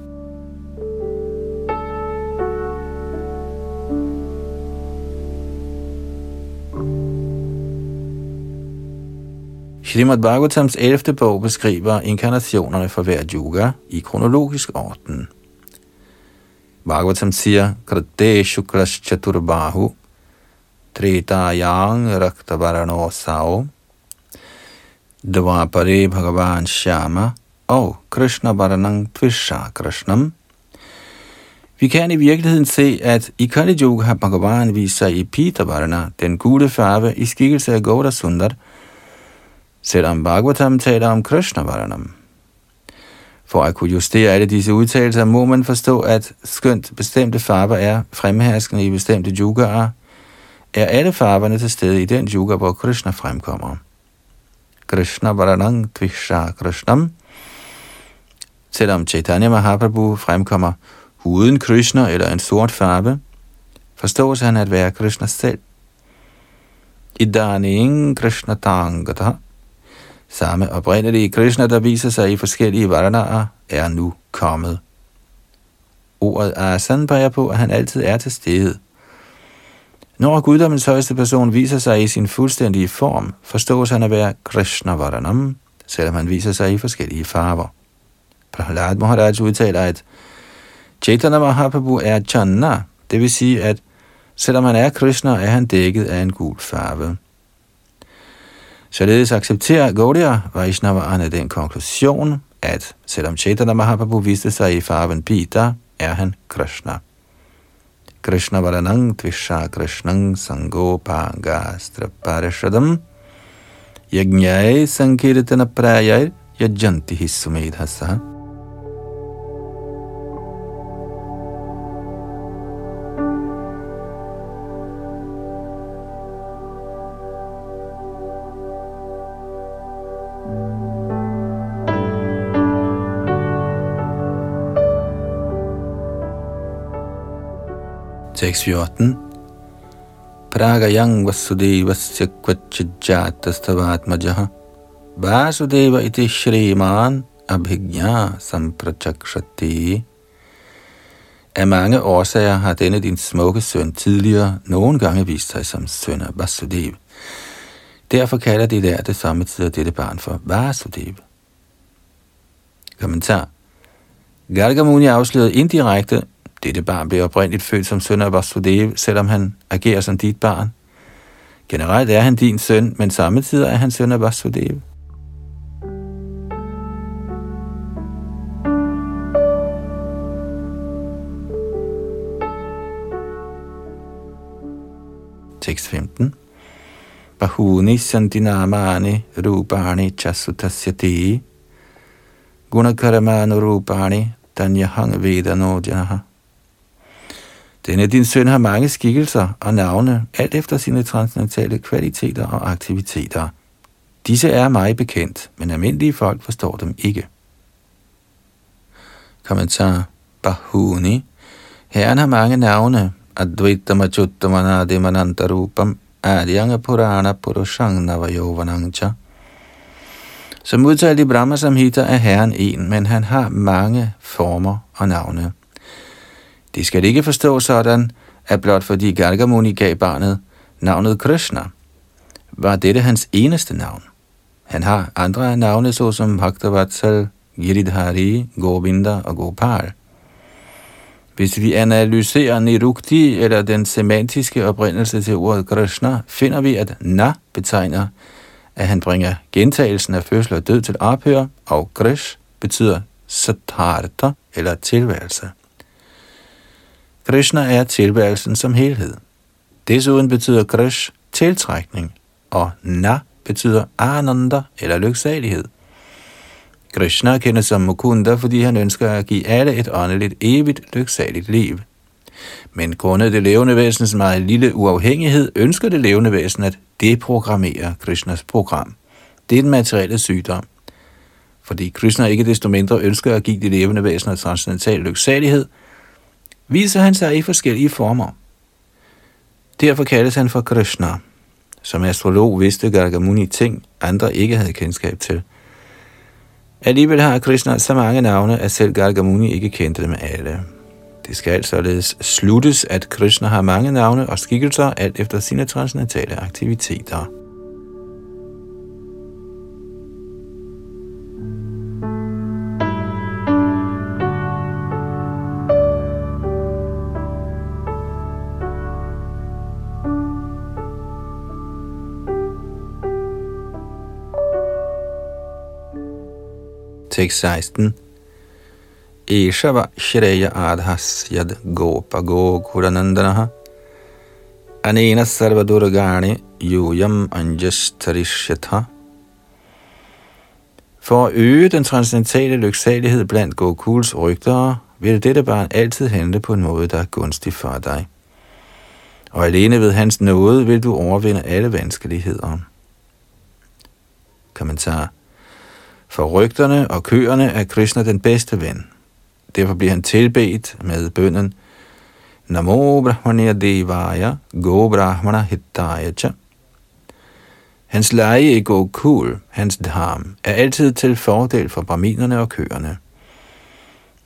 Srimad Bhagavatams 11. bog beskriver inkarnationerne for hver yoga i kronologisk orden. Bhagavatam siger, Krate Shukras Chaturbahu, Tretayang Raktavarano Sao, Dvapare Bhagavan Shama, og Krishna Varanang Tvisha Krishnam. Vi kan i virkeligheden se, at i Kali Yuga har Bhagavan vist sig i Pita Varana, den gule farve i skikkelse af Gauda Sundar, selvom Bhagavatam taler om Krishna Varanam. For at kunne justere alle disse udtalelser, må man forstå, at skønt bestemte farver er fremherskende i bestemte yugaer, er alle farverne til stede i den yuga, hvor Krishna fremkommer. Krishna Varanang Tvisha Krishnam Selvom Chaitanya Mahaprabhu fremkommer uden Krishna eller en sort farve, forstås han at være Krishna selv. Idaning Krishna Tangata. Samme oprindelige Krishna, der viser sig i forskellige varanaer, er nu kommet. Ordet asan peger på, at han altid er til stede. Når guddommens højeste person viser sig i sin fuldstændige form, forstås han at være Krishna Varanam, selvom han viser sig i forskellige farver. Prahlad Maharaj udtaler, at Chaitanya Mahaprabhu er Channa, det vil sige, at selvom han er Krishna, er han dækket af en gul farve. Således accepterer Gaudiya Vaishnavaerne den konklusion, at selvom Chaitanya Mahaprabhu viste sig i farven Pita, er han Krishna. Krishna Varanang Tvisha Krishnang Sangopanga Straparishadam Yajnai Sankirtana Prayai Yajanti Hissumedhasa 6.14 Pragayang Vasudevasya Kvachijatastavatmajaha Vasudeva iti Shriman Abhigya Samprachakshati Af mange årsager har denne din smukke søn tidligere nogle gange vist sig som søn af Vasudev. Derfor kalder de der det samme tid dette barn for Vasudev. Kommentar Gargamuni afslørede indirekte, dette barn blev oprindeligt født som søn af Vasudev, selvom han agerer som dit barn. Generelt er han din søn, men samtidig er han søn af Vasudev. Tekst 15. Bahuni sandinamani rupani chasutasyati gunakaramanu rupani tanyahang vedano janaha. Denne din søn har mange skikkelser og navne, alt efter sine transcendentale kvaliteter og aktiviteter. Disse er mig bekendt, men almindelige folk forstår dem ikke. Kommentar Bahuni Herren har mange navne. Advaita Machuttamana Demanantarupam Adyanga Purana Purushang Navayovanangcha. Som udtalt i Brahma Samhita er Herren en, men han har mange former og navne. Det skal ikke forstå sådan, at blot fordi Gargamuni gav barnet navnet Krishna, var dette hans eneste navn. Han har andre navne, såsom Bhaktavatsal, Giridhari, Govinda og Gopal. Hvis vi analyserer Nirukti eller den semantiske oprindelse til ordet Krishna, finder vi, at Na betegner, at han bringer gentagelsen af fødsel og død til ophør, og Krish betyder satarta eller tilværelse. Krishna er tilværelsen som helhed. Desuden betyder Krish tiltrækning, og Na betyder ananda eller lyksalighed. Krishna kendes som Mukunda, fordi han ønsker at give alle et åndeligt, evigt, lyksaligt liv. Men grundet det levende væsens meget lille uafhængighed, ønsker det levende væsen at deprogrammere Krishnas program. Det er den materielle sygdom. Fordi Krishna ikke desto mindre ønsker at give det levende væsen transcendental lyksalighed, viser han sig i forskellige former. Derfor kaldes han for Krishna. Som astrolog vidste Gargamuni ting, andre ikke havde kendskab til. Alligevel har Krishna så mange navne, at selv Gargamuni ikke kendte dem alle. Det skal således sluttes, at Krishna har mange navne og skikkelser, alt efter sine transcendentale aktiviteter. Tekst 16. Eshava Shreya Adhas Yad Gopa Gokuranandanaha Anena Sarvadurgani Yuyam Anjastarishyatha For at øge den transcendentale lyksalighed blandt Gokuls rygtere, vil dette barn altid handle på en måde, der er gunstig for dig. Og alene ved hans nåde vil du overvinde alle vanskeligheder. Kommentar for rygterne og køerne er Krishna den bedste ven. Derfor bliver han tilbedt med bønden Namo Brahmanya Devaya Go Brahmana Hitaya Cha. Hans leje i Gokul, hans dham, er altid til fordel for braminerne og køerne.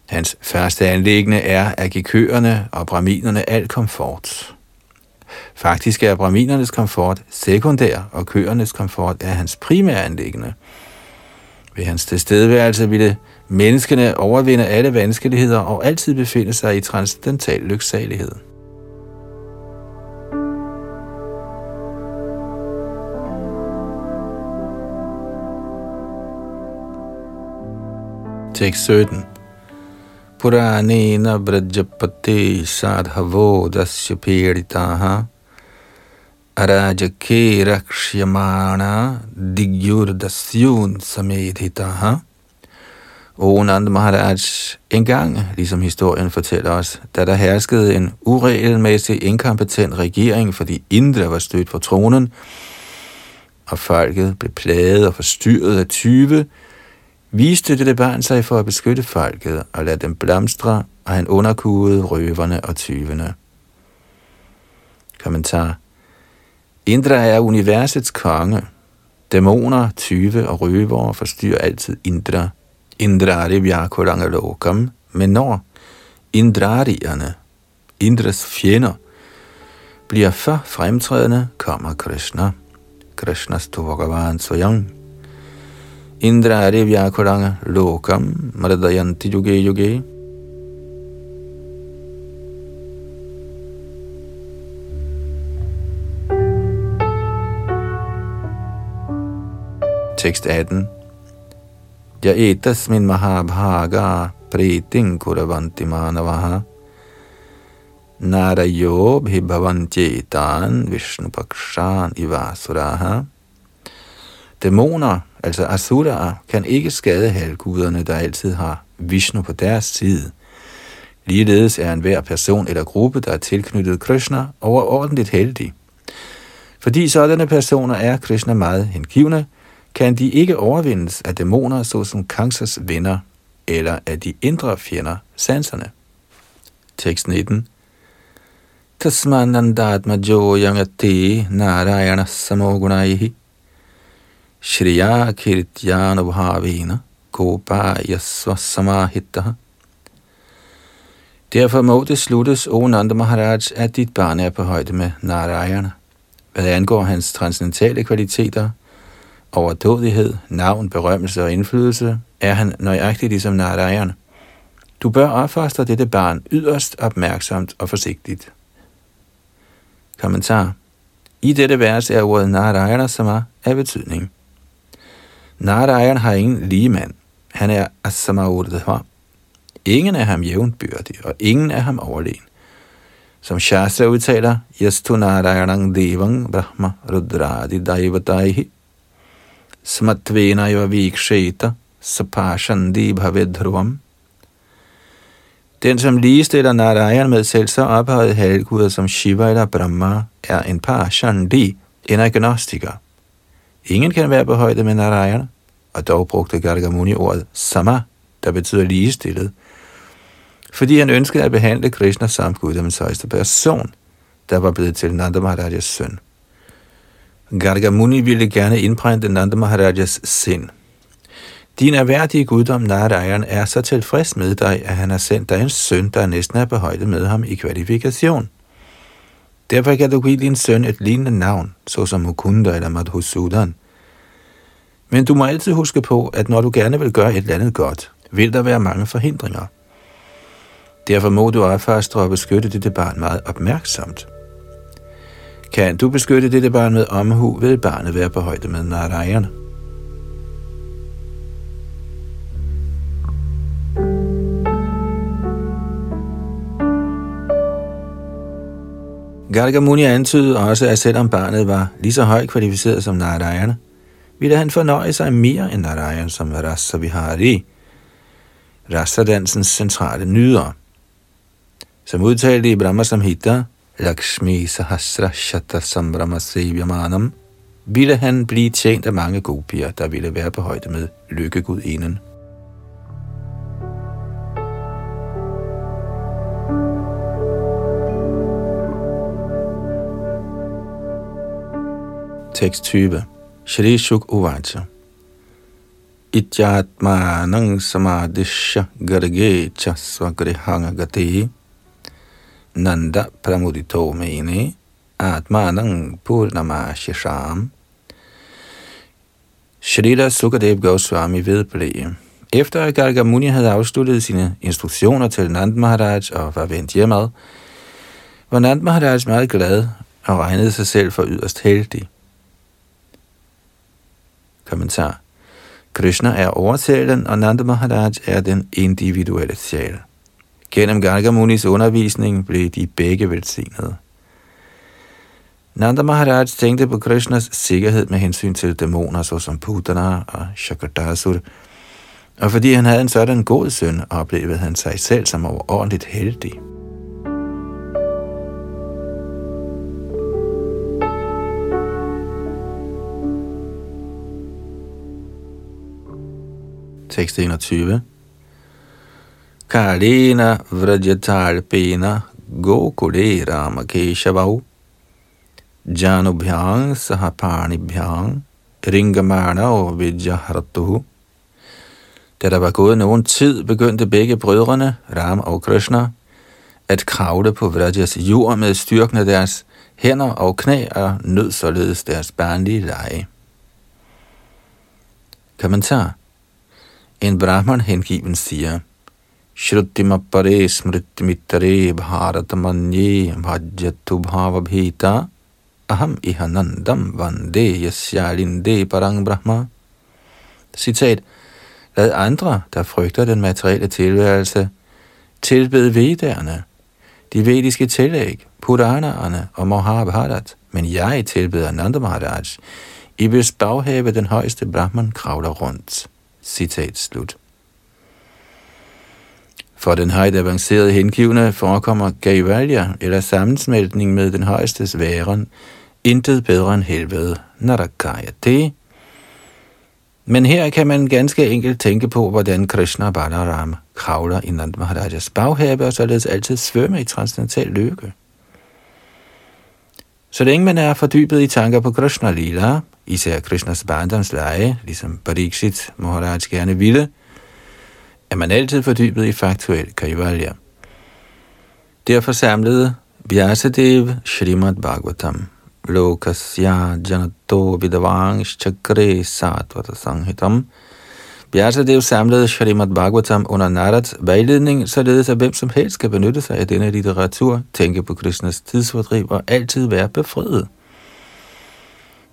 Hans første anlæggende er at give køerne og braminerne al komfort. Faktisk er braminernes komfort sekundær, og køernes komfort er hans primære anlæggende – ved hans tilstedeværelse ville menneskene overvinde alle vanskeligheder og altid befinde sig i transcendental lyksalighed. Tekst 17 Puranena Brajapati Sadhavo Dasya Piritaha अराजके Rakshyamana Digyur Dasyun Samedhitaha O Nand Maharaj, engang, ligesom historien fortæller os, da der herskede en uregelmæssig inkompetent regering, fordi Indra var stødt for tronen, og folket blev plaget og forstyrret af tyve, viste det barn sig for at beskytte folket og lade dem blomstre, og han underkugede røverne og tyvene. Kommentar Indra er universets konge. Dæmoner, tyve og røvere forstyrrer altid Indra. Indrari lokam, men når Indrarierne, Indras fjender, bliver for fremtrædende, kommer Krishna. Krishnas to Svayam. Indra Indrari Vyakuranga Lokam Mardayanti Yuge Yuge Tekst 18 Ja etasmin mahabhaga pritin kuravanti manavaha Narayo bhibhavantyetan Vishnu pakshan ivasuraha Dæmoner altså asuraer, kan ikke skade halvguderne, der altid har Vishnu på deres side. Ligeledes er enhver person eller gruppe, der er tilknyttet Krishna, overordentligt heldig. Fordi sådanne personer er Krishna meget hengivne, kan de ikke overvindes af dæmoner, såsom Kansas venner, eller af de indre fjender, sanserne. Tekst 19 Tasmanandatma jo yangati narayana samogunaihi Shriya Kirtyanubhavena Gopaya Svasamahita. Derfor må det sluttes, O Nanda Maharaj, at dit barn er på højde med Narayana. Hvad angår hans transcendentale kvaliteter, overdådighed, navn, berømmelse og indflydelse, er han nøjagtig ligesom Narayan. Du bør opfostre dette barn yderst opmærksomt og forsigtigt. Kommentar. I dette vers er ordet Narayana Sama af betydning. Narayan har ingen lige mand. Han er Asamaurdhva. Ingen er ham jævnbyrdig, og ingen er ham overlegen. Som Shastra udtaler, Yastu Narayanang Devang Brahma Rudradi Daivataihi Smatvena Iva Viksheta Sapashandi Bhavedhruvam Den, som ligestiller Narayan med selv så ophøjet halvguder som Shiva eller Brahma, er en Pashandi, en agnostiker. Ingen kan være på højde med Narayan, og dog brugte Gargamuni ordet sama, der betyder ligestillet, fordi han ønskede at behandle Krishna som Gud som højeste person, der var blevet til Nanda Maharajas søn. Gargamuni ville gerne indprænte Nanda Maharajas sind. Din erhverdige guddom Narayan er så tilfreds med dig, at han har sendt dig en søn, der næsten er på højde med ham i kvalifikation. Derfor kan du give din søn et lignende navn, såsom Mukunda eller Madhusudan. Men du må altid huske på, at når du gerne vil gøre et eller andet godt, vil der være mange forhindringer. Derfor må du opfastre og beskytte dette barn meget opmærksomt. Kan du beskytte dette barn med omhu, vil barnet være på højde med Narayana. Gargamuni antydede også, at selvom barnet var lige så højt kvalificeret som Narayana, ville han fornøje sig mere end Narayan som Rasa Vihari, centrale nyder. Som udtalte i Brahma Samhita, Lakshmi Sahasra Shata Sambrama Sevyamanam, ville han blive tjent af mange gopier, der ville være på højde med lykkegudinen. Tekst 20 Shri Shuk Uvacha. Ityatmanang samadishya garge chasva svagrihanga gati Nanda pramudito mene atmanang purnamashisham Shrita Sukadev Goswami vedblev. Efter at Gargamuni havde afsluttet sine instruktioner til Nand Maharaj og var vendt hjemad, var Nand Maharaj meget glad og regnede sig selv for yderst heldig. Kommentar. Krishna er overtalen, og Nanda Maharaj er den individuelle sjæl. Gennem Gargamunis undervisning blev de begge velsignede. Nanda Maharaj tænkte på Krishnas sikkerhed med hensyn til dæmoner såsom Putana og Shakardasur, og fordi han havde en sådan god søn, oplevede han sig selv som overordentligt heldig. Tekst 21. Kalena vrajatalpena gokule ramakeshavau janubhyang sahaparnibhyang ringamana og vidyaharatuhu. Da der var gået nogen tid, begyndte begge brødrene, Ram og Krishna, at kravle på Vrajas jord med styrken af deres hænder og knæ og nød således deres barnlige leje. Kommentar en brahman hengiven siger, Shrutimapare smritimittare bharatamanye bhajatu bhavabhita aham ihanandam vande yasyalinde parang brahma. Citat. Lad andre, der frygter den materielle tilværelse, tilbede vedderne, de vediske tillæg, Puranaerne og Mahabharat, men jeg tilbeder Nanda Maharaj, i hvis baghave den højeste Brahman kravler rundt. Citat slut. For den højt avancerede hengivne forekommer Gaivalya, eller sammensmeltning med den højeste væren, intet bedre end helvede, Narakaya det. Men her kan man ganske enkelt tænke på, hvordan Krishna Balaram kravler i Nand Maharajas baghave og således altid svømmer i transcendental lykke. Så længe man er fordybet i tanker på Krishna Lila, især Krishnas barndomsleje, ligesom Pariksit Maharaj gerne ville, er man altid fordybet i faktuel kaivalya. Derfor samlede Vyasadev Srimad Bhagavatam Lokasya Janato Vidavang Chakre Satvata Sanghitam Vyasadev altså samlede Srimad Bhagavatam under Narads vejledning, således at hvem som helst skal benytte sig af denne litteratur, tænke på Krishnas tidsfordriv og altid være befriet.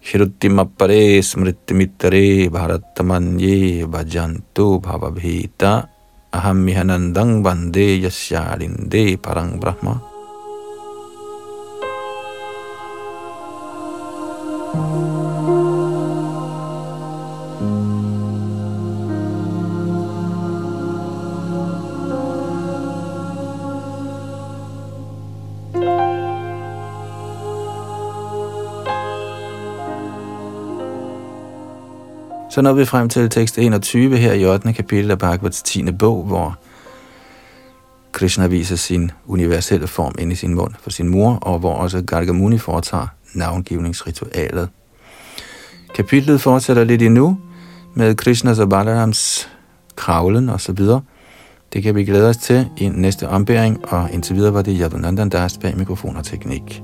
Shrutimapare smritimittare bharatamanye bhajantu bhavabhita aham mihanandang vande yasyalinde parang brahma. Så når vi frem til tekst 21 her i 8. kapitel af Bhagavats 10. bog, hvor Krishna viser sin universelle form ind i sin mund for sin mor, og hvor også Gargamuni foretager navngivningsritualet. Kapitlet fortsætter lidt endnu med Krishnas og Balarams kravlen og så videre. Det kan vi glæde os til i næste ombæring, og indtil videre var det Yadunandan Das bag mikrofon og teknik.